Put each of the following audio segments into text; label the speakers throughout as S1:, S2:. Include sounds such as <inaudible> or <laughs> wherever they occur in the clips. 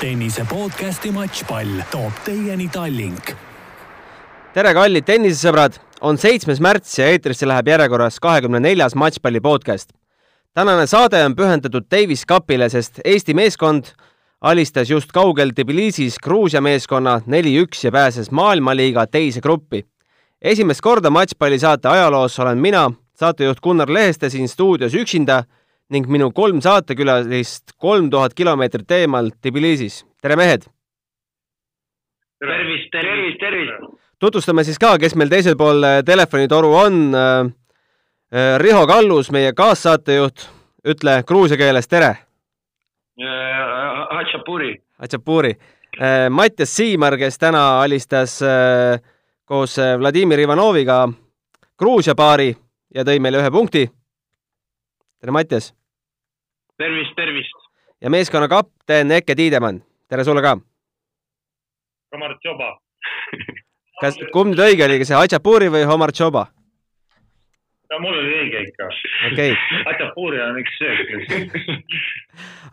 S1: tennise podcasti Matšpall toob teieni Tallink.
S2: tere, kallid tennisesõbrad, on seitsmes märts ja eetrisse läheb järjekorras kahekümne neljas Matšpalli podcast. tänane saade on pühendatud Davis Cupile, sest Eesti meeskond alistas just kaugel Tbilisis Gruusia meeskonna neli-üks ja pääses maailmaliiga teise gruppi. esimest korda Matšpalli saate ajaloos olen mina, saatejuht Gunnar Leheste siin stuudios üksinda ning minu kolm saatekülalist kolm tuhat kilomeetrit eemal Tbilisis. tere, mehed!
S3: tervist, tervist, tervist!
S2: tutvustame siis ka, kes meil teisel pool äh, telefonitoru on. Äh, äh, Riho Kallus, meie kaassaatejuht, ütle gruusia keeles tere.
S3: Hatšapuri.
S2: Hatšapuri. Mattias Siimar, kes täna alistas koos Vladimir Ivanoviga Gruusia paari ja tõi meile ühe punkti. tere, Mattias
S3: tervist, tervist!
S2: ja meeskonna kapten Eke Tiidemann, tere sulle ka!
S4: Omar Tšoba
S2: kas, kumb nüüd õige oli, kas see Hatšapuri või Omar Tšoba?
S4: no mul oli õige ikka.
S2: okei okay..
S4: Hatšapuri on üks söök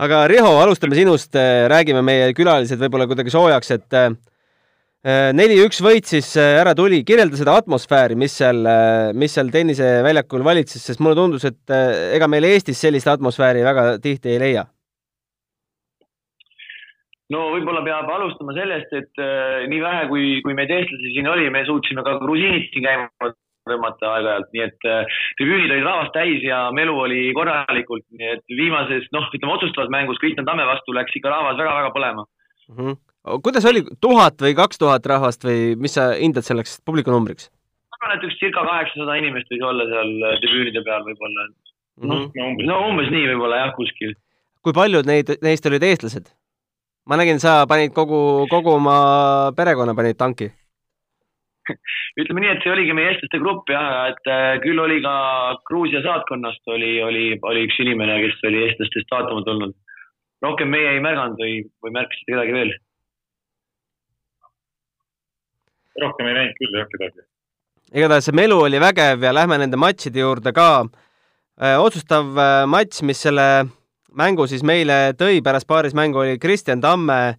S2: aga Riho, alustame sinust, räägime meie külalised võib-olla kuidagi soojaks, et äh, neli-üks võit siis äh, ära tuli, kirjelda seda atmosfääri, mis seal, äh, mis seal tenniseväljakul valitses, sest mulle tundus, et äh, ega meil Eestis sellist atmosfääri väga tihti ei leia.
S3: no võib-olla peab alustama sellest, et äh, nii vähe, kui, kui meid eestlasi siin oli, me suutsime ka grusiinid siin käima tõmmata aeg-ajalt, nii et äh, tribüünid olid rahvast täis ja melu oli korralikult, nii et viimases, noh, ütleme otsustavas mängus Kristjan Tamme vastu läks ikka rahvas väga-väga põlema
S2: mm. -hmm kuidas oli, tuhat või kaks tuhat rahvast või mis sa hindad selleks publikunumbriks?
S3: ma arvan, et üks circa kaheksasada inimest võis olla seal äh, tribüünide peal võib-olla. mm -hmm., no umbes nii võib-olla jah, kuskil.
S2: kui paljud neid, neist olid eestlased? ma nägin, sa panid kogu, kogu oma perekonna panid tanki <laughs>
S3: ütleme nii, et see oligi meie eestlaste grupp jah, et äh, küll oli ka Gruusia saatkonnast oli, oli, oli üks inimene, kes oli eestlastest vaatama tulnud. rohkem meie ei märganud või, või märkasite kedagi veel?
S4: Rohkem ei näinud küll jah kedagi.
S2: igatahes see melu oli vägev ja lähme nende matšide juurde ka. Äh, otsustav äh, matš, mis selle mängu siis meile tõi pärast paaris mängu, oli Kristjan Tamme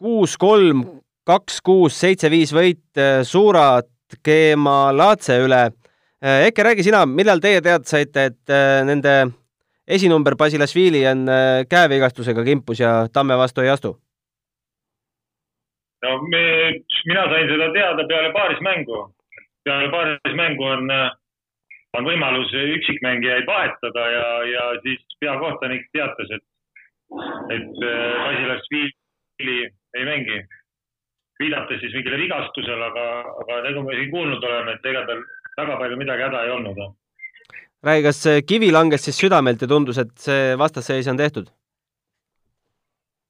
S2: kuus, kolm, kaks, kuus, seitse, viis võit äh, Surat Kemalatse üle. Eke, räägi sina, millal teie teada saite, et nende esinumber Basilashvili on käevigastusega kimpus ja Tamme vastu ei astu?
S4: No me, mina sain seda teada peale paarismängu. peale paarismängu on, on võimalus üksikmängijaid vahetada ja, ja siis peakohtanik teatas, et, et Vasilašvili ei mängi. viidates siis mingile vigastusele, aga, aga nagu me siin kuulnud oleme, et ega tal väga palju midagi häda ei olnud.
S2: räägi, kas kivi langes siis südamelt ja tundus, et see vastasseis on tehtud?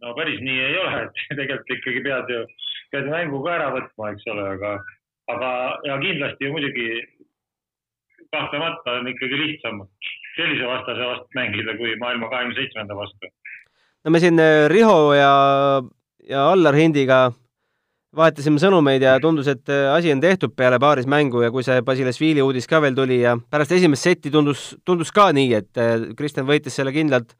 S4: No päris nii ei ole, et <laughs> tegelikult ikkagi pead ju, pead ju mängu ka ära võtma, eks ole, aga, aga ja kindlasti ju muidugi kahtlemata on ikkagi lihtsam sellise vastase vastu mängida kui maailma kahekümne seitsmenda vastu.
S2: no me siin äh, Riho ja, ja Allar Hindiga vahetasime sõnumeid ja tundus, et äh, asi on tehtud peale paaris mängu ja kui see Basilashvili uudis ka veel tuli ja pärast esimest setti tundus, tundus ka nii, et äh, Kristjan võitis selle kindlalt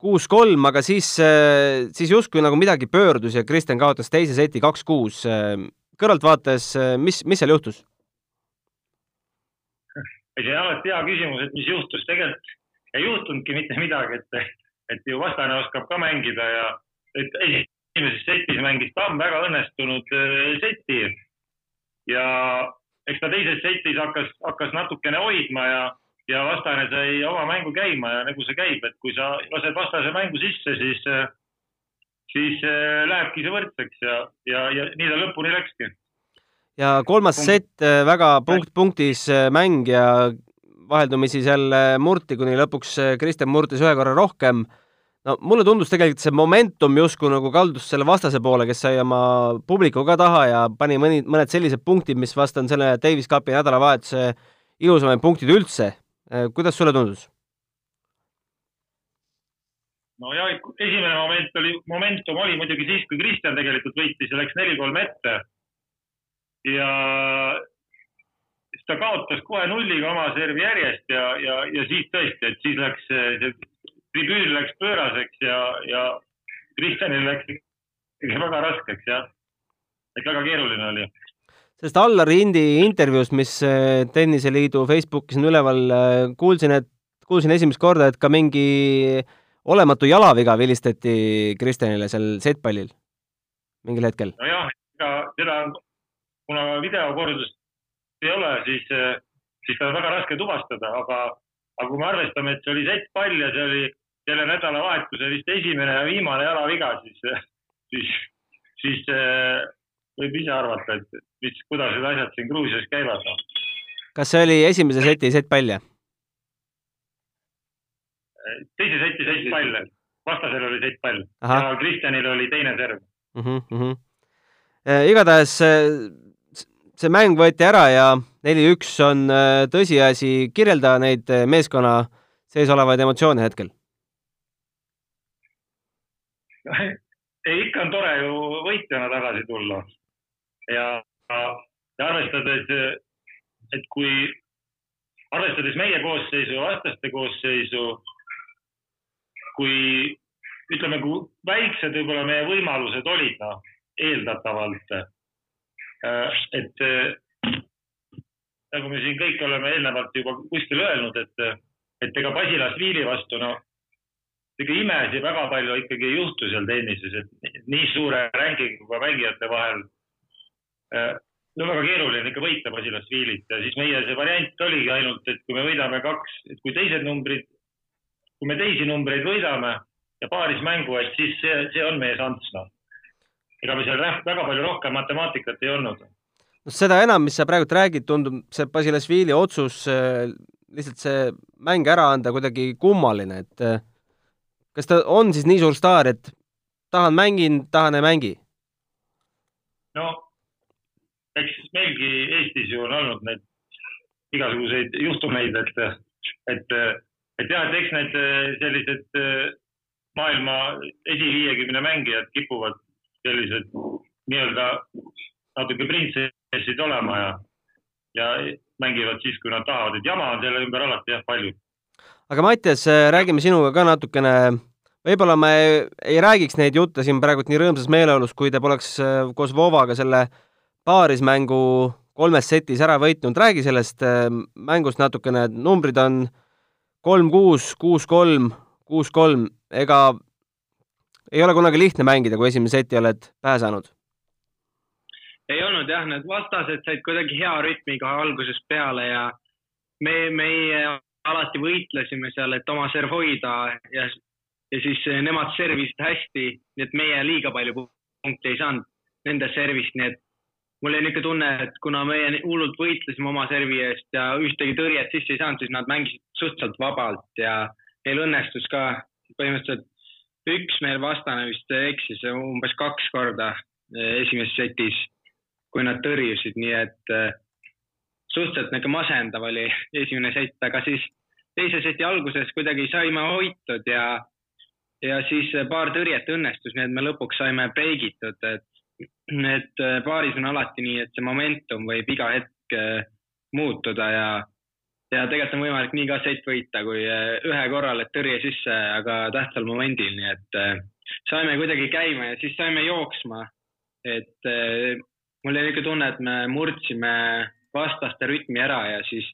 S2: kuus-kolm, aga siis, äh, siis justkui nagu midagi pöördus ja Kristjan kaotas teise seti kaks-kuus. kõrvaltvaates, mis, mis seal juhtus?
S4: see on alati hea küsimus, et mis juhtus, tegelikult ei juhtunudki mitte midagi, et, et ju vastane oskab ka mängida ja et esimeses setis mängis Tamm väga õnnestunud äh, seti. ja eks ta teises setis hakkas, hakkas natukene hoidma ja ja vastane sai oma mängu käima ja nagu see käib, et kui sa lased vastase mängu sisse, siis, siis äh, lähebki see võrdseks ja, ja, ja nii ta lõpuni läkski.
S2: ja kolmas Punkt. sett äh, väga punkt punktis äh, mäng ja vaheldumisi seal murti, kuni lõpuks Kristjan murdis ühe korra rohkem. no mulle tundus tegelikult see momentum justkui nagu kaldus selle vastase poole, kes sai oma publiku ka taha ja pani mõni, mõned sellised punktid, mis vast on selle Davis Cupi nädalavahetuse ilusamaid punktid üldse Äh, kuidas sulle tundus?
S4: nojah, esimene moment oli, momentum oli muidugi siis, kui Kristjan tegelikult võitis ja läks neli-kolm ette. ja siis ta kaotas kohe nulliga oma servi järjest ja, ja, ja siis tõesti, et siis läks see tribüün läks pööraseks ja, ja Kristjanil läks väga raskeks jah. et väga keeruline oli.
S2: Sellest Allar Indi intervjuust, mis äh, Tenniseliidu Facebookis on üleval, äh, kuulsin, et, kuulsin esimest korda, et ka mingi olematu jalaviga vilistati Kristjanile seal setpallil mingil hetkel.
S4: nojah, ega seda, kuna videokordust ei ole, siis, siis ta on väga raske tuvastada, aga, aga kui me arvestame, et see oli settpall ja see oli selle nädalavahetuse vist esimene ja viimane jalaviga, siis, siis, siis äh, võib ise arvata, et mis, kuidas need asjad siin Gruusias käivad no..
S2: kas see oli esimese seti settpall, jah?
S4: teise seti settpall, vastasel oli settpall ja Kristjanil oli teine serv
S2: mm. -hmm, mm -hmm. igatahes see mäng võeti ära ja neli-üks on äh, tõsiasi. kirjelda neid meeskonna sees olevaid emotsioone hetkel <laughs>
S4: ei, ikka on tore ju võitjana tagasi tulla. Ja, ja arvestades, et kui, arvestades meie koosseisu ja vastaste koosseisu, kui ütleme, kui väiksed võib-olla meie võimalused olid, noh, eeldatavalt. et nagu me siin kõik oleme eelnevalt juba kuskil öelnud, et, et ega Basilasvili vastu, no ega imesid väga palju ikkagi ei juhtu seal tennises, et nii suure ranking'uga mängijate vahel äh, no väga keeruline ikka võita Basilasvilit ja siis meie see variant oligi ainult, et kui me võidame kaks, et kui teised numbrid, kui me teisi numbreid võidame ja paaris mängu, et siis see, see on meie šanss, noh. ega me seal väga palju rohkem matemaatikat ei olnud.
S2: no seda enam, mis sa praegult räägid, tundub see Basilasvili otsus lihtsalt see mäng ära anda kuidagi kummaline, et kas ta on siis nii suur staar, et tahan mängin, tahan ei mängi?
S4: no eks meilgi Eestis ju on olnud neid igasuguseid juhtumeid, et, et, et jah, et eks need sellised maailma esiviiekümne mängijad kipuvad sellised nii-öelda natuke printsessid olema ja, ja mängivad siis, kui nad tahavad, et jama on selle ümber alati jah palju.
S2: Aga Mattias, äh, räägime sinuga ka natukene, võib-olla me ei, räägiks neid jutte siin praegult nii rõõmsas meeleolus, kui te poleks äh, koos Vovaga selle paarismängu kolmes setis ära võitnud, räägi sellest äh, mängust natukene, numbrid on kolm-kuus, kuus-kolm, kuus-kolm, ega ei ole kunagi lihtne mängida, kui esimese seti oled pähe saanud?
S5: ei olnud jah, need vastased said kuidagi hea rütmiga algusest peale ja me, meie alati võitlesime seal, et oma serv hoida ja, ja siis nemad servisid hästi, nii et meie liiga palju punkte ei saanud nende servist, nii et mul oli niisugune tunne, et kuna meie hullult võitlesime oma servi eest ja ühtegi tõrjet sisse ei saanud, siis nad mängisid suhteliselt vabalt ja neil õnnestus ka põhimõtteliselt üks meil vastane vist eksis umbes kaks korda eh, esimeses setis, kui nad tõrjusid, nii et eh, suhteliselt niisugune masendav oli esimene sett, aga siis teise seti alguses kuidagi saime hoitud ja, ja siis paar tõrjet õnnestus, nii et me lõpuks saime breigitud, et, et paaris on alati nii, et see momentum võib iga hetk äh, muutuda ja, ja tegelikult on võimalik nii ka sett võita, kui äh, ühe korral, et tõrje sisse, aga tähtsal momendil, nii et äh, saime kuidagi käima ja siis saime jooksma. et mul oli niisugune tunne, et me murdsime vastaste rütmi ära ja siis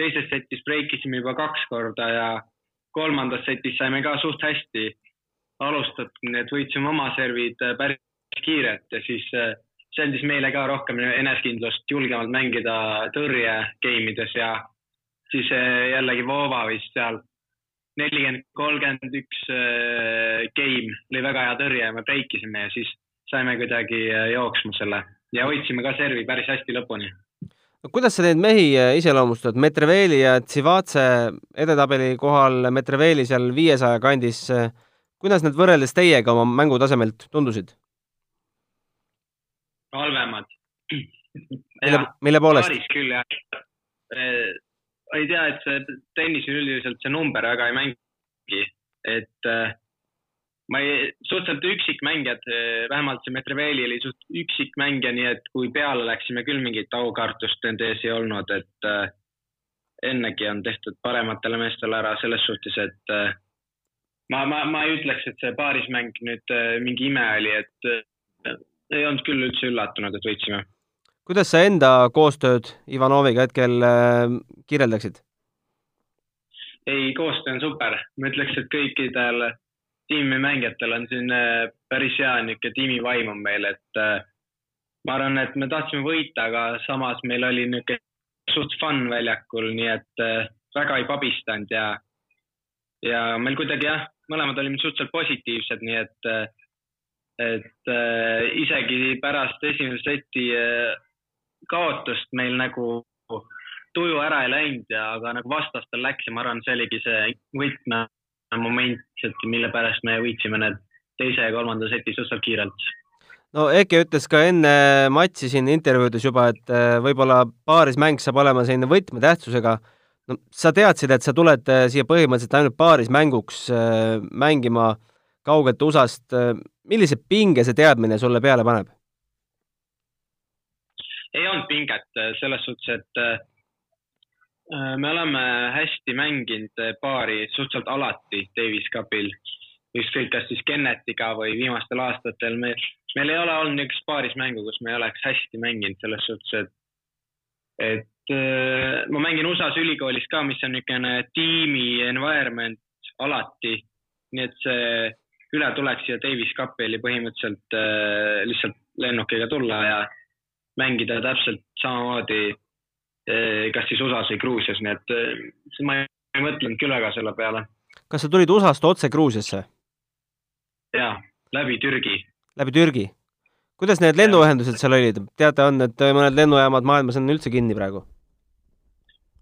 S5: teises setis breikisime juba kaks korda ja kolmandas setis saime ka suht hästi alustatud, nii et võitsime oma servid äh, päris kiirelt ja siis äh, see andis meile ka rohkem enesekindlust julgemalt mängida tõrje game ides ja siis äh, jällegi Vova vist seal. nelikümmend, kolmkümmend üks game oli väga hea tõrje ja me breikisime ja siis saime kuidagi jooksma selle ja hoidsime ka servi päris hästi lõpuni.
S2: Kuidas sa neid mehi äh, iseloomustad, Metreveli ja Tsivatse edetabeli kohal, Metreveli seal viiesaja kandis, äh, kuidas nad võrreldes teiega oma mängutasemelt tundusid?
S5: Halvemad.
S2: mille, mille poolest?
S5: paaris küll jah. Äh, ei tea, et see tennis üldiselt see number väga ei mängi, et äh, ma ei, suhteliselt üksikmängijad, eh, vähemalt see Metreveli oli suht üksikmängija, nii et kui peale läksime, küll mingit aukartust nende ees ei olnud, et ennegi on tehtud parematele meestele ära selles suhtes, et äh, ma, ma, ma ei ütleks, et see paarismäng nüüd mingi ime oli, et ei olnud küll üldse üllatunud, et võitsime.
S2: kuidas sa enda koostööd Ivanoviga hetkel äh, kirjeldaksid?
S5: ei, koostöö on super, ma ütleks, et kõikidel tiimimängijatel on siin äh, päris hea niisugune tiimivaim on meil, et äh, ma arvan, et me tahtsime võita, aga samas meil oli niisugune suht fun väljakul, nii et äh, väga ei pabistanud ja, ja meil kuidagi jah, mõlemad olime suhteliselt positiivsed, nii et, et äh, isegi pärast esimese seti äh, kaotust meil nagu tuju ära ei läinud ja, aga nagu vastastel läks ja ma arvan, see oligi see võtmemoment, et mille pärast me võitsime need teise ja kolmanda seti suhteliselt kiirelt.
S2: No Eke ütles ka enne matši siin intervjuudes juba, et äh, võib-olla paarismäng saab olema selline võtmetähtsusega. No sa teadsid, et sa tuled äh, siia põhimõtteliselt ainult paarismänguks äh, mängima kaugelt USA-st. Äh, millise pinge see teadmine sulle peale paneb?
S5: ei olnud pinget selles suhtes, et me oleme hästi mänginud paari suhteliselt alati Davis Cupil, ükskõik kas siis Kennetiga või viimastel aastatel meil, meil ei ole olnud niisugust paarismängu, kus me ei oleks hästi mänginud selles suhtes, et et äh, ma mängin USA-s ülikoolis ka, mis on niisugune tiimi environment alati. nii et see ületulek siia Davis Cupi oli põhimõtteliselt äh, lihtsalt lennukiga tulla ja mängida täpselt samamoodi äh, kas siis USA-s või Gruusias, nii et äh, ma ei, ei mõtlenud küll väga selle peale.
S2: kas sa tulid USA-st otse Gruusiasse?
S5: jaa, läbi Türgi.
S2: läbi Türgi? kuidas need lennuühendused seal olid, teada on, et mõned lennujaamad maailmas on üldse kinni praegu?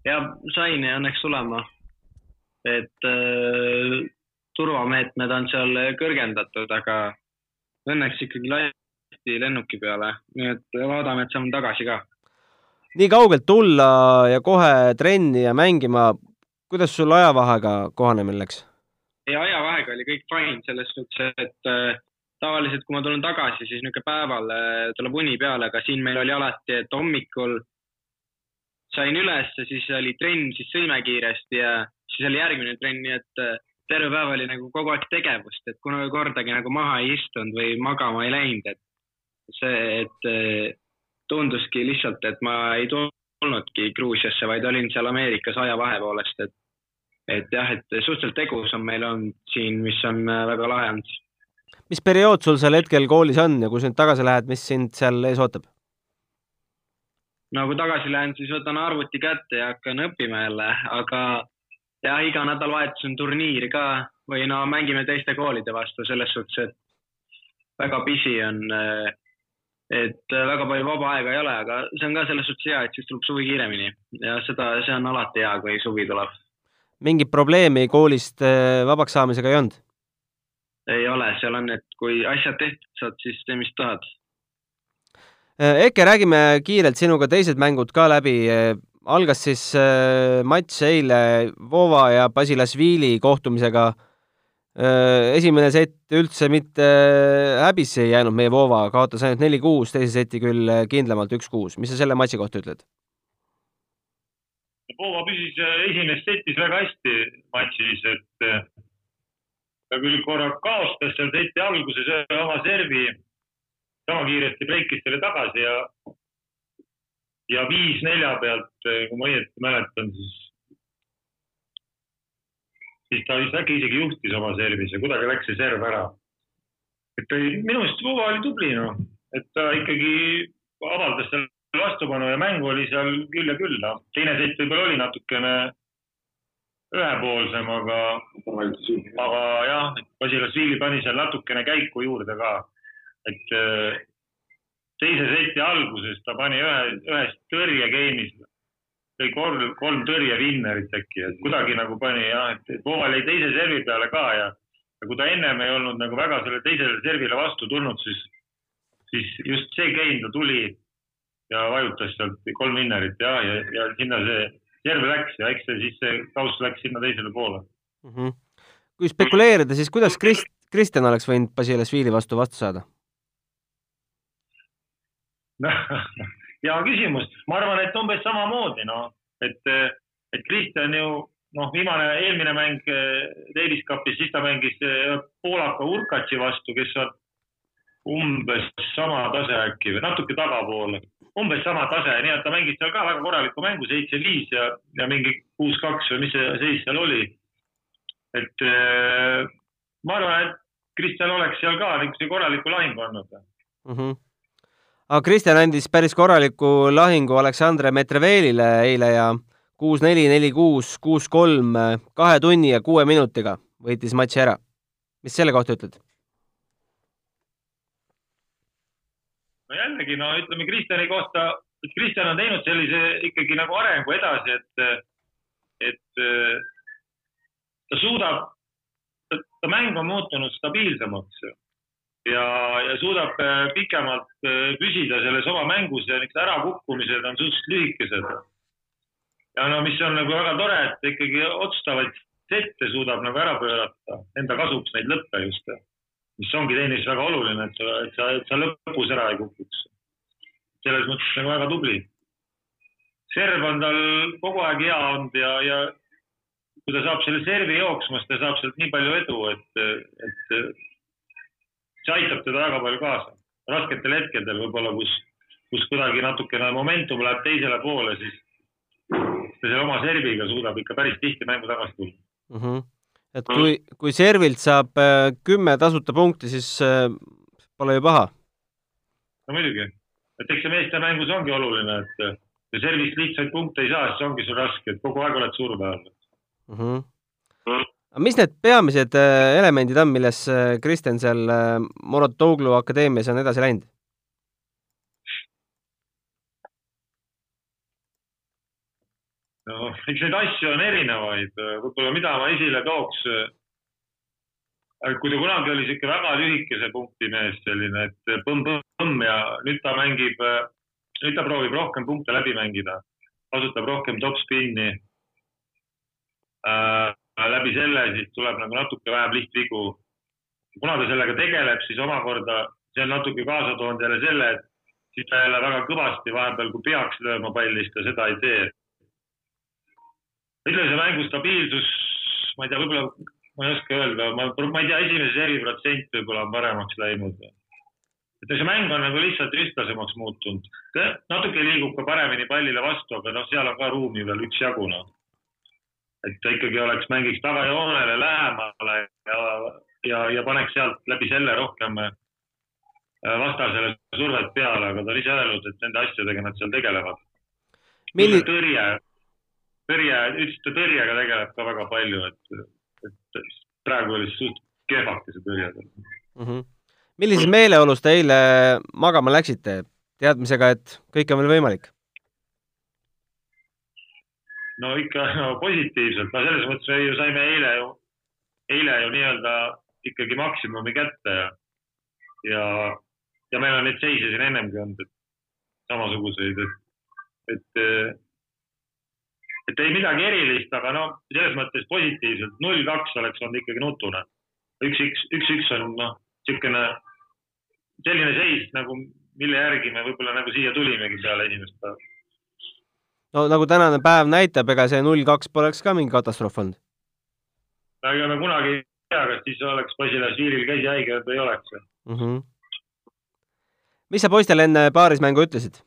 S5: ja sain õnneks tulema, et äh, turvameetmed on seal kõrgendatud, aga õnneks ikkagi lasti lennuki peale, nii et vaatame, et saame tagasi ka.
S2: nii kaugelt tulla ja kohe trenni ja mängima, kuidas sul ajavahega kohanemine läks?
S5: ei, ajavahega oli kõik fine selles suhtes, et äh, tavaliselt, kui ma tulen tagasi, siis niisugune päeval äh, tuleb uni peale, aga siin meil oli alati, et hommikul sain üles, siis oli trenn, siis sõime kiiresti ja siis oli järgmine trenn, nii et äh, terve päev oli nagu kogu aeg tegevust, et kunagi kordagi nagu maha ei istunud või magama ei läinud, et see, et äh, tunduski lihtsalt, et ma ei tulnudki Gruusiasse, vaid olin seal Ameerikas ajavahe poolest, et et jah, et suhteliselt tegus on meil olnud siin, mis on väga lahe olnud
S2: mis periood sul seal hetkel koolis on ja kui sa nüüd tagasi lähed, mis sind seal ees ootab?
S5: no kui tagasi lähen, siis võtan arvuti kätte ja hakkan õppima jälle, aga jah, iga nädalavahetus on turniir ka või no mängime teiste koolide vastu selles suhtes, et väga pisi on. et väga palju vaba aega ei ole, aga see on ka selles suhtes hea, et siis tuleb suvi kiiremini ja seda, see on alati hea, kui suvi tuleb.
S2: mingit probleemi koolist eh, vabaks saamisega ei olnud?
S5: ei ole, seal on, et kui asjad tehtud saad, siis tee, mis tahad.
S2: Eke, räägime kiirelt sinuga teised mängud ka läbi. Äh, algas siis äh, matš eile Vova ja Basilasvili kohtumisega. esimene sett üldse mitte häbisse ei jäänud meie Vova, kaotas ainult neli-kuus, teise seti küll kindlamalt üks-kuus. mis sa selle matši kohta ütled?
S4: Vova püsis esimeses setis väga hästi matšis, et ta küll korra kaotas seal seti alguses oma servi, sama kiiresti breikis selle tagasi ja, ja viis nelja pealt, kui ma õieti mäletan, siis, siis ta vist äkki isegi juhtis oma servis ja kuidagi läks see serv ära. et minu meelest Vuva oli tubli, noh, et ta ikkagi avaldas seal vastupanu ja mängu oli seal küll ja küll, noh. teine sett võib-olla oli natukene ühepoolsem, aga, aga jah, Basilasvili pani seal natukene käiku juurde ka. et äh, teise seti alguses ta pani ühe, ühes tõrjegeimis, lõi kolm, kolm tõrjevinnerit äkki, et kuidagi nagu pani jah, et Voval jäi teise servi peale ka ja, ja kui ta ennem ei olnud nagu väga selle teisele servile vastu tulnud, siis, siis just see game ta tuli ja vajutas sealt kolm vinnerit ja, ja, ja sinna see järve läks ja eks see siis see kauss läks sinna teisele poole mm.
S2: -hmm. kui spekuleerida, siis kuidas Krist-, Kristjan oleks võinud Basilashvili vastu vastu saada? <laughs>
S4: hea küsimus, ma arvan, et umbes samamoodi, noh, et, et Kristjan ju noh, viimane, eelmine mäng äh, Davis Cupis, siis ta mängis äh, poolaka Urkatši vastu, kes on umbes sama tase äkki või natuke tagapoole, umbes sama tase, nii et ta mängis seal ka väga korralikku mängu, seitse-viis ja, ja mingi kuus-kaks või mis see seis seal oli. et äh, ma arvan, et Kristjan oleks seal ka niisuguse korraliku lahingu andnud
S2: mm. -hmm. Aga Kristjan andis päris korraliku lahingu Aleksandr Metrevelile eile ja kuus, neli, neli, kuus, kuus, kolm, kahe tunni ja kuue minutiga võitis matši ära. mis selle kohta ütled?
S4: no jällegi, no ütleme Kristjani kohta, et Kristjan on teinud sellise ikkagi nagu arengu edasi, et, et ta suudab ta mäng on muutunud stabiilsemaks ja, ja suudab äh, pikemalt äh, püsida selles oma mängus ja niisugused ärakukkumised on suhteliselt lühikesed. ja no mis on nagu väga tore, et ikkagi otsustavaid sette suudab nagu ära pöörata enda kasuks neid lõppe just, mis ongi tennises väga oluline, et sa, et sa, et sa lõpus ära ei kukuks. selles mõttes nagu väga tubli. serv on tal kogu aeg hea olnud ja, ja kui ta saab selle servi jooksma, siis ta saab sealt nii palju edu, et, et see aitab teda väga palju kaasa. rasketel hetkedel võib-olla, kus, kus kuidagi natukene momentum läheb teisele poole, siis ta selle oma serviga suudab ikka päris tihti mängu tagasi tulla
S2: mm. -hmm. et kui, kui servilt saab äh, kümme tasuta punkti, siis äh, pole ju paha.
S4: no muidugi, et eks see meeste mängus ongi oluline, et kui servist lihtsaid punkte ei saa, siis ongi sul raske, et kogu aeg oled surve all
S2: mm. -hmm. Aga mis need peamised äh, elemendid on, milles äh, Kristjan seal äh, Morotoglu akadeemias on edasi läinud?
S4: no eks neid asju on erinevaid, võib-olla mida ma esile tooks. kui ta kunagi oli niisugune väga lühikese punkti mees, selline, et põmm-põmm ja nüüd ta mängib, nüüd ta proovib rohkem punkte läbi mängida, kasutab rohkem top-spinni äh, läbi selle siis tuleb nagu natuke vähem lihtvigu. kuna ta sellega tegeleb, siis omakorda see on natuke kaasa toonud jälle selle, et siis ta jälle väga kõvasti vahepeal, kui peaks lööma palli, siis ta seda ei tee. ütleme, see mängu stabiilsus, ma ei tea, võib-olla ma ei oska öelda, ma, ma ei tea, esimese seri protsent võib-olla on paremaks läinud. et see mäng on nagu lihtsalt ühtlasemaks muutunud. natuke liigub ka paremini pallile vastu, aga noh, seal on ka ruumi veel üksjagu noh et ta ikkagi oleks, mängiks tagajoonele lähemale ja, ja, ja paneks sealt läbi selle rohkem äh, vastasele survet peale, aga ta on ise öelnud, et nende asjadega nad seal tegelevad Milli.... tõrje, tõrje, ütles, et ta tõrjega tegeleb ka väga palju, et, et praegu oli suht kehvake see tõrje
S2: mm. -hmm. millises meeleolus te eile magama läksite, teadmisega, et kõik on veel võimalik?
S4: No ikka no, <laughs> positiivselt, no selles mõttes me ju saime eile ju, eile ju nii-öelda ikkagi maksimumi kätte ja, ja, ja meil on neid seise siin ennemgi olnud, et samasuguseid, et, et, et ei midagi erilist, aga no selles mõttes positiivselt, null kaks oleks olnud ikkagi nutune. üks, üks, üks, üks on noh, niisugune selline seis nagu, mille järgi me võib-olla nagu siia tulimegi peale esimest päeva
S2: no nagu tänane päev näitab, ega see null kaks poleks ka mingi katastroof olnud.
S4: ega me kunagi ei tea, kas siis oleks Basilashvilil käsi haige või ei oleks mm.
S2: -hmm. mis sa poistele enne paarismängu ütlesid?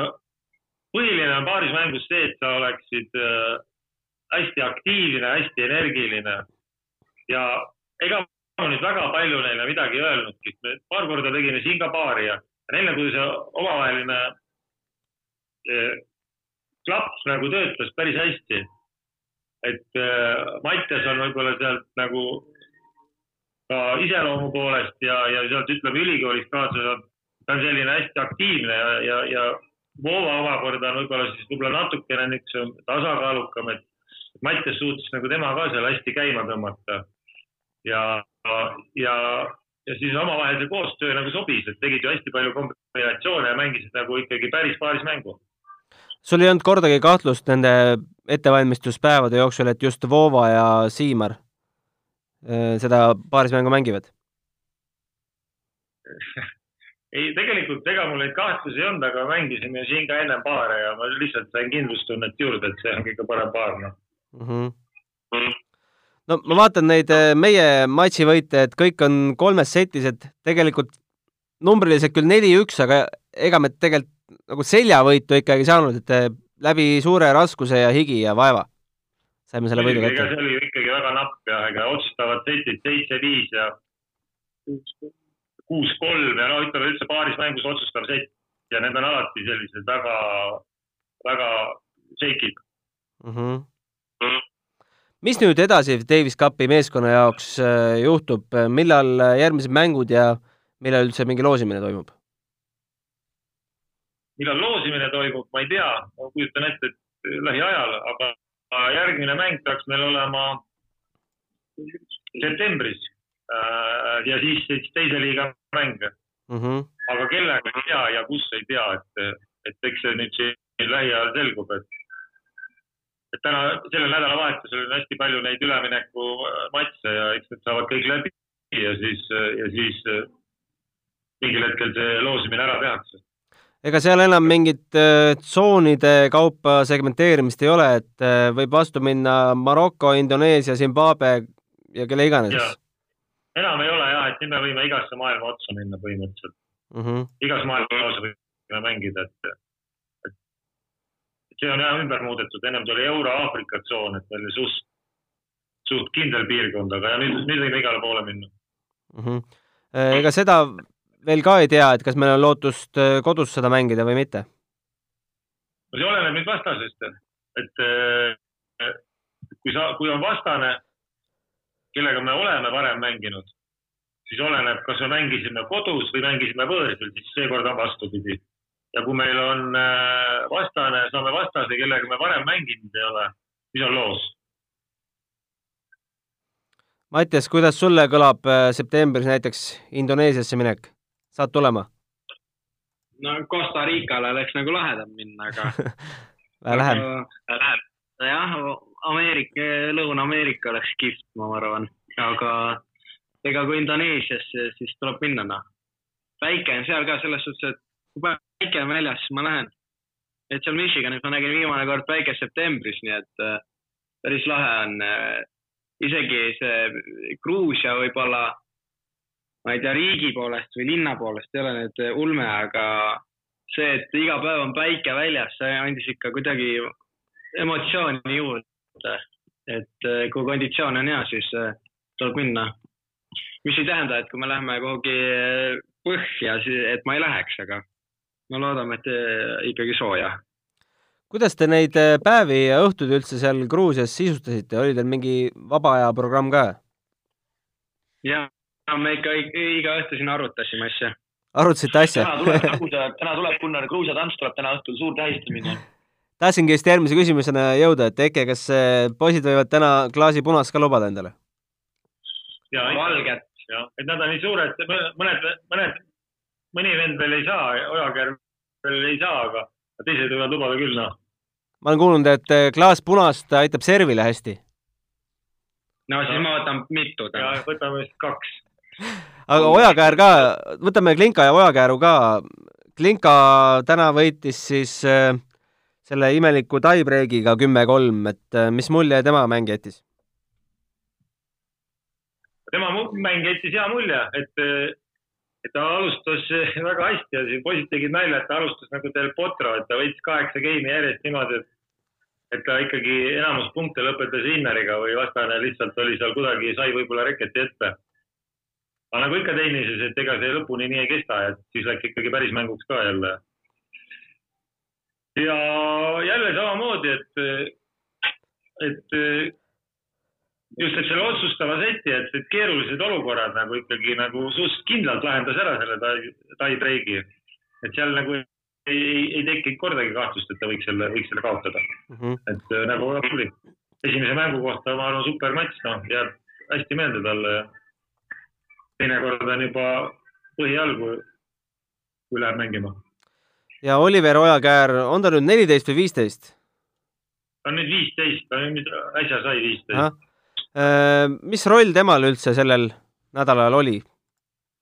S4: no põhiline on paarismängus see, et sa oleksid äh, hästi aktiivne, hästi energiline ja ega nüüd väga palju neile midagi öelnudki, paar korda tegime Singapaari ja neil nagu see omavaheline klapp nagu töötas päris hästi. et eh, Mattias on võib-olla sealt nagu ka iseloomu poolest ja, ja sealt ütleme ülikoolist kaasa saab, ta on selline hästi aktiivne ja, ja, ja Voova omakorda on võib-olla siis võib-olla natukene niisugune tasakaalukam, et Mattias suutis nagu tema ka seal hästi käima tõmmata. ja, ja ja siis omavahel see koostöö nagu sobis, et tegid ju hästi palju kombinatsioone ja mängisid nagu ikkagi päris paaris mängu.
S2: sul ei olnud kordagi kahtlust nende ettevalmistuspäevade jooksul, et just Voova ja Siimar äh, seda paarismängu mängivad <laughs>
S4: ei, tegelikult ega mul neid kahtlusi ei olnud, aga mängisime siin ka ennem paare ja ma lihtsalt sain kindlustunnet juurde, et see on kõige parem paar, noh.
S2: mm. -hmm. No ma vaatan neid eh, meie matšivõite, et kõik on kolmes setis, et tegelikult numbriliselt küll neli-üks, aga ega me tegelikult nagu seljavõitu ikkagi saanud, et eh, läbi suure raskuse ja higi ja vaeva saime selle võidu kätte.
S4: see oli ikkagi väga napp ja ega otsustavad setid seitse-viis ja kuus-kolm ja no ütleme üldse paaris mängus otsustav sett ja need on alati sellised väga, väga shake'id.
S2: Mm -hmm. Mis nüüd edasi Davis Cupi meeskonna jaoks äh, juhtub, millal äh, järgmised mängud ja millal üldse mingi loosimine toimub?
S4: millal loosimine toimub, ma ei tea, ma kujutan ette, et lähiajal, aga järgmine mäng peaks meil olema septembris. ja siis, siis teise liiga mäng,
S2: Mm -hmm.
S4: aga kellega ei tea ja kus ei tea, et, et eks see nüüd siin lähiajal selgub, et et täna, sellel nädalavahetusel on hästi palju neid üleminekumatše ja eks need saavad kõik läbi ja siis, ja siis mingil hetkel see loosimine ära tehakse.
S2: ega seal enam mingit äh, tsoonide kaupa segmenteerimist ei ole, et äh, võib vastu minna Maroko, Indoneesia, Zimbabwe ja kelle iganes
S4: enam ei ole jah, et nüüd me võime igasse maailma otsa minna põhimõtteliselt,
S2: mm. -hmm.
S4: igas maailma osas võime mängida, et see on jah ümber muudetud, ennem tuli Euro-Aafrika tsoon, et meil oli suht, suht kindel piirkond, aga ja nüüd, nüüd võime igale poole minna.
S2: Mm -hmm. ega seda veel ka ei tea, et kas meil on lootust äh, kodus seda mängida või mitte.
S4: no see oleneb nüüd vastasest, et äh, kui sa, kui on vastane, kellega me oleme varem mänginud, siis oleneb, kas me mängisime kodus või mängisime võõrsil, siis seekord on vastupidi. Ja kui meil on äh, vastane, saame vastase, kellega me varem mänginud ei ole, siis on loos.
S2: Mattias, kuidas sulle kõlab äh, septembris näiteks Indoneesiasse minek? saad tulema?
S5: no Costa Ricale oleks nagu lahedam minna, aga.
S2: Lähen.
S5: Läheb. jah, Ameerika, Lõuna-Ameerika oleks kihvt, ma arvan, aga ega kui Indoneesiasse, siis tuleb minna, noh. päike on seal ka selles suhtes, et kui päike on väljas, siis ma lähen. et seal Michiganis ma nägin viimane kord päike septembris, nii et äh, päris lahe on äh, isegi see Gruusia võib-olla, ma ei tea, riigi poolest või linna poolest ei ole nüüd ulme, aga see, et iga päev on päike väljas, see andis ikka kuidagi emotsiooni juurde. et eh, kui konditsioon on hea, siis eh, tuleb minna. mis ei tähenda, et kui me läheme kuhugi eh, põhja, et ma ei läheks, aga no loodame, et eh, ikkagi sooja
S2: kuidas te neid äh, päevi ja õhtuid üldse seal Gruusias sisustasite, oli teil mingi vaba aja programm ka?
S5: ja me ikka iga õhtu siin arutasime asja.
S2: arutasite asja
S3: täna? <laughs> tuleb Gruusia, täna tuleb Gunnar, Gruusia tants tuleb täna õhtul, suur tähistamine.
S2: tahtsingi just järgmise küsimusena jõuda, et Eke, kas äh, poisid võivad täna klaasi punast ka lubada endale?
S4: ja
S5: valget.
S4: et nad on nii suured, mõned, mõned, mõni vend veel ei saa, Ojakäär veel ei saa, aga teised võivad lubada küll, noh.
S2: ma olen kuulnud, et äh, klaas punast aitab servile hästi.
S5: no siis ma võtan mitu
S4: ja
S5: täna.
S4: võtame siis kaks.
S2: aga Ojakäär ka, võtame Klinka ja Ojakääru ka. Klinka täna võitis siis äh, selle imeliku tie-breakiga kümme-kolm, et äh, mis mulje tema mäng jättis?
S4: tema mäng jättis hea mulje, et, et ta alustas <laughs> väga hästi ja siin poisid tegid nalja, et ta alustas nagu Del Potro, et ta võitis kaheksa geimi järjest niimoodi, et et ta ikkagi enamus punkte lõpetas Inneriga või vastane lihtsalt oli seal kuidagi, sai võib-olla reketi ette. aga nagu ikka tennises, et ega see lõpuni nii ei kesta, et siis läks ikkagi päris mänguks ka jälle. ja jälle samamoodi, et, et just, et selle otsustava seti, et need keerulised olukorrad nagu ikkagi nagu suht kindlalt lahendas ära selle tai- tie-breaki. et seal nagu ei, ei, ei tekkinud kordagi kahtlust, et ta võiks selle, võiks selle kaotada. et äh, nagu tubli. esimese mängu kohta ma arvan super matš, noh, jääb hästi meelde talle teinekord on juba põhi all, kui, kui läheb mängima.
S2: ja Oliver Ojakäär, on ta nüüd neliteist või viisteist?
S4: ta on nüüd viisteist, ta nüüd äsja sai viisteist.
S2: Äh, mis roll temal üldse sellel nädalal oli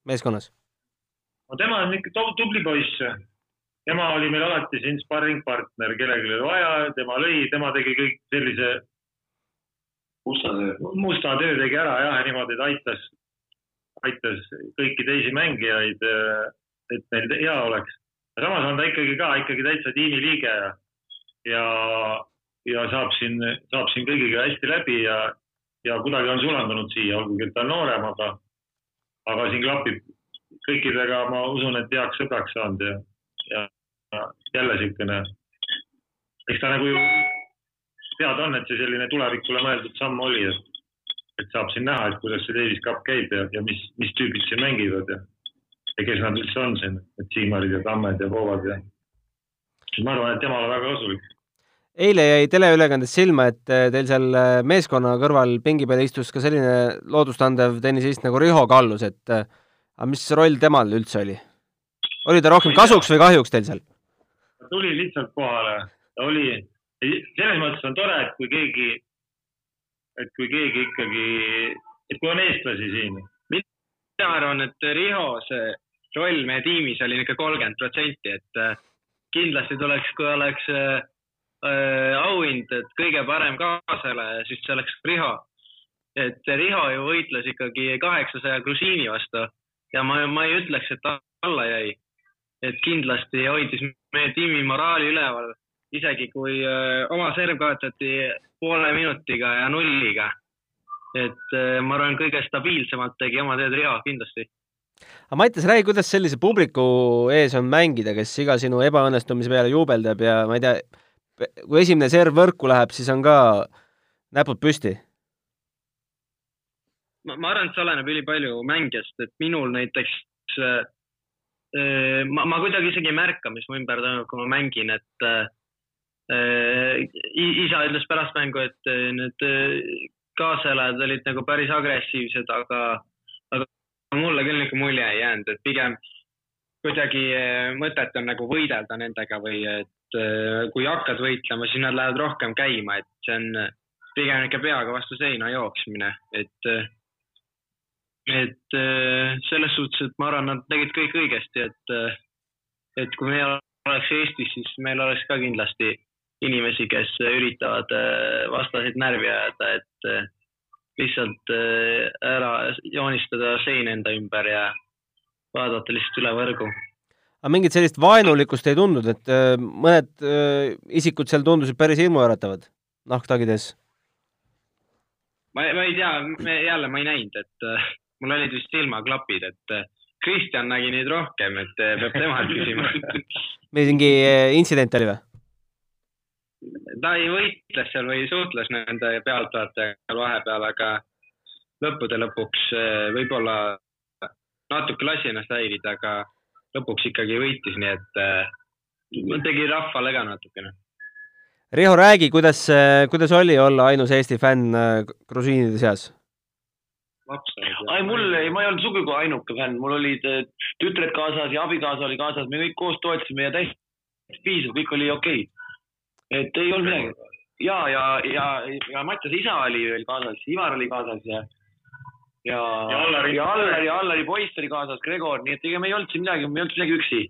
S2: meeskonnas?
S4: no tema on ikka tu- tubli poiss. tema oli meil alati siin sparringpartner, kellelgi oli vaja, tema lõi, tema tegi kõik sellise
S3: musta töö.
S4: musta töö tegi ära jah, niimoodi, et aitas, aitas kõiki teisi mängijaid, et neil hea oleks. samas on ta ikkagi ka ikkagi täitsa tiimiliige ja, ja, ja saab siin, saab siin kõigiga hästi läbi ja, ja kuidagi on sulandunud siia, olgugi et ta on noorem, aga, aga siin klapib kõikidega, ma usun, et heaks sõbraks saanud ja, ja, ja jälle niisugune, eks ta nagu ju teada on, et see selline tulevikule mõeldud samm oli, et, et saab siin näha, et kuidas see Davis Cup käib ja, ja mis, mis tüübid siin mängivad ja, ja kes nad üldse on siin, et Siimarid ja Tammed ja Voovad ja. ma arvan, et temale väga kasulik.
S2: Eile jäi teleülekandes silma, et teil seal meeskonna kõrval pingi peal istus ka selline loodustandev tennisist nagu Riho Kallus, et aga mis roll temal üldse oli? oli ta rohkem kasuks või kahjuks teil seal?
S4: ta tuli lihtsalt kohale, ta oli selles mõttes on tore, et kui keegi, et kui keegi ikkagi, et kui on eestlasi siin.
S5: mina arvan, et Riho see roll meie tiimis oli ikka kolmkümmend protsenti, et kindlasti tuleks, kui oleks äh, äh, auhind, et kõige parem kaasalaja, siis see oleks Riho. et Riho ju võitles ikkagi kaheksasaja grusiini vastu ja ma, ma ei ütleks, et alla jäi. et kindlasti hoidis meie tiimi moraali üleval isegi kui öö, oma serv kaotati poole minutiga ja nulliga. et öö, ma arvan, kõige stabiilsemalt tegi oma tööd Riho kindlasti.
S2: aga Mattias, räägi, kuidas sellise publiku ees on mängida, kes iga sinu ebaõnnestumise peale juubeldab ja ma ei tea, kui esimene serv võrku läheb, siis on ka näpud püsti?
S5: ma, ma arvan, et see oleneb ülipalju mängijast, et minul näiteks äh, ma, ma kuidagi isegi ei märka, mis mu ümber toimub, kui ma mängin, et äh, isa ütles pärast mängu, et need kaasalejad olid nagu päris agressiivsed, aga, aga mulle küll niisugune mulje ei jäänud, et pigem kuidagi mõtet on nagu võidelda nendega või et kui hakkad võitlema, siis nad lähevad rohkem käima, et see on pigem ikka peaga vastu seina jooksmine, et et selles suhtes, et ma arvan, nad tegid kõik õigesti, et, et kui meil oleks Eestis, siis meil oleks ka kindlasti inimesi, kes üritavad vastaseid närvi ajada, et lihtsalt ära joonistada sein enda ümber ja vaadata lihtsalt üle võrgu.
S2: Aga mingit sellist vaenulikkust ei tundnud, et mõned isikud seal tundusid päris hirmuäratavad nahktagides?
S5: ma, ma ei tea, jälle ma ei näinud, et mul olid vist silmaklapid, et Kristjan nägi neid rohkem, et peab temalt küsima <laughs>
S2: mingi intsident oli või?
S5: ta ei võitles seal või suhtles nende pealtvaatajaga vahepeal, aga lõppude lõpuks võib-olla natuke lasi ennast häirida, aga lõpuks ikkagi võitis, nii et tegi rahvale ka natukene.
S2: Riho, räägi, kuidas, kuidas oli olla ainus Eesti fänn grusiinide seas?
S3: ei, mul ei, ma ei olnud sugugi ainuke fänn, mul olid tütred kaasas ja abikaasa oli kaasas, me kõik koos toetasime ja täiesti piisav, kõik oli okei okay. et ei olnud midagi. ja, ja, ja, ja Mattiase isa oli veel kaasas, Ivar oli kaasas ja ja,
S4: ja Allari,
S3: ja Allari, Allari poiss oli kaasas, Gregor, nii et ega me ei olnud siin midagi, me ei olnud midagi üksi.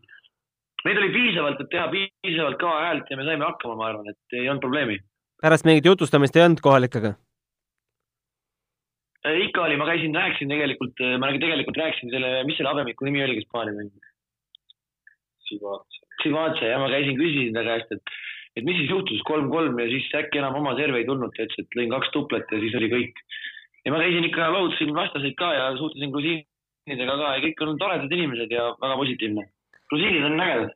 S3: meid oli piisavalt, et teha piisavalt kõva häält ja me saime hakkama, ma arvan, et ei olnud probleemi.
S2: pärast mingit jutustamist ei olnud kohalikega?
S3: ikka oli, ma käisin, rääkisin tegelikult, ma tegelikult rääkisin selle, mis selle habemiku nimi oli, kes paari mängis?
S4: Sivatse.
S3: Sivatse, jah, ma käisin, küsisin ta käest, et, et mis siis juhtus, kolm-kolm ja siis äkki enam oma serve ei tulnud, ta ütles, et lõin kaks tuplet ja siis oli kõik. Ja ma käisin ikka, lohutasin vastaseid ka ja suhtlesin grusiinidega ka ja kõik on toredad inimesed ja väga positiivne. grusiinid on ägedad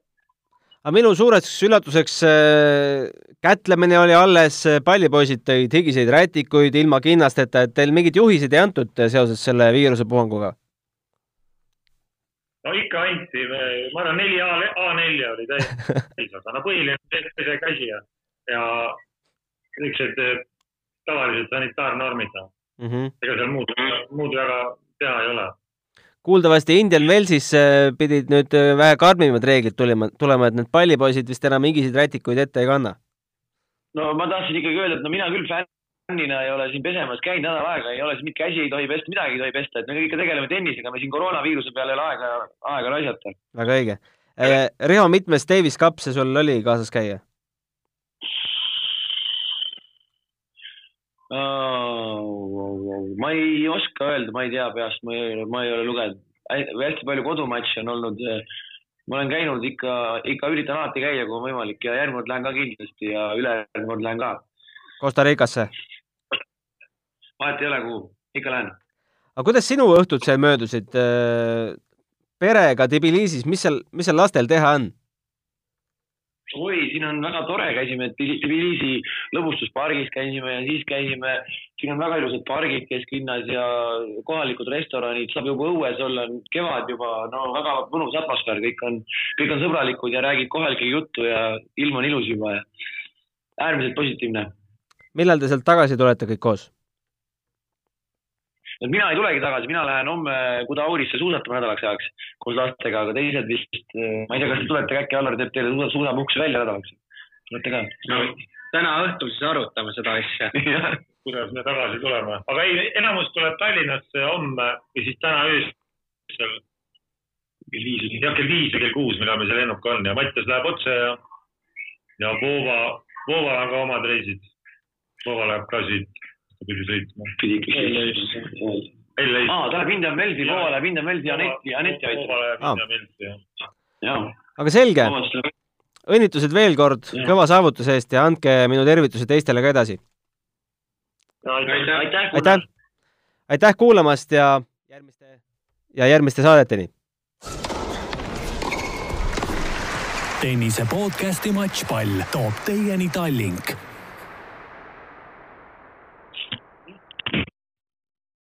S2: aga minu suureks üllatuseks äh, kätlemine oli alles, pallipoisid tõid higiseid rätikuid ilma kinnasteta, et teil mingeid juhiseid ei antud seoses selle viirusepuhanguga?
S4: no ikka anti, ma arvan, neli A, A4 oli täis, <laughs> aga no põhiline pese käsi ja, ja niisugused tavalised sanitaarnormid
S2: mm. -hmm.
S4: ega seal muud, muud väga teha ei ole
S2: kuuldavasti Indian Wellsis pidid nüüd vähe karmimad reeglid tulema, tulema, et need pallipoisid vist enam higiseid rätikuid ette ei kanna.
S3: no ma tahtsin ikkagi öelda, et no mina küll fänn fännina ei ole siin pesemas käinud nädal aega, ei ole siin käsi ei tohi pesta, midagi ei tohi pesta, et me ikka tegeleme tennisega, me siin koroonaviiruse peale ei ole aega, aega raisata.
S2: väga õige. Riho, mitmes Davis Cup see sul oli kaasas käia?
S3: Ma ei oska öelda, ma ei tea peast, ma ei, ma ei ole lugenud. hästi palju kodumatše on olnud. ma olen käinud ikka, ikka üritan alati käia, kui on võimalik ja järgmine kord lähen ka kindlasti ja ülejärgmine kord lähen ka.
S2: Costa Ricasse.
S3: vahet ei ole, kuhu, ikka lähen.
S2: aga kuidas sinu õhtud seal möödusid? perega Tbilisis, mis seal, mis seal lastel teha on?
S3: oi, siin on väga tore, käisime Tbilisi lõbustuspargis käisime ja siis käisime, siin on väga ilusad pargid kesklinnas ja kohalikud restoranid, saab juba õues olla, kevad juba, no väga mõnus atmosfäär, kõik on, kõik on sõbralikud ja räägid kohalikega juttu ja ilm on ilus juba ja äärmiselt positiivne.
S2: millal te sealt tagasi tulete kõik koos?
S3: Et mina ei tulegi tagasi, mina lähen homme Gudaurisse suusatama nädalaks ajaks koos lastega, aga teised vist, ma ei tea, kas te tulete, äkki Allar teeb teile suusa- suusapuhkuse välja nädalaks. tulete ka?
S5: no täna õhtul siis arutame seda asja. <laughs>
S4: kuidas me tagasi tuleme, aga ei, enamus tuleb Tallinnasse homme ja siis täna öösel. kell viis, jah, kell viis või kell kuus, millal meil see lennuk on ja Mattias läheb otse ja, ja Voova, Vooval on ka omad reisid. Voova läheb ka siit, ta pidi sõitma.
S3: pidi ikka. Aa, ta läheb Indian Wellsi, läheb Indian Wellsi ja Aneti, Aneti aitab.
S2: aga selge, õnnitlused veel kord kõva saavutuse eest ja andke minu tervitused teistele ka edasi.
S3: aitäh.
S2: aitäh, aitäh kuulamast ja järgmiste ja järgmiste saadeteni.
S1: tennise podcasti Matšpall toob teieni Tallink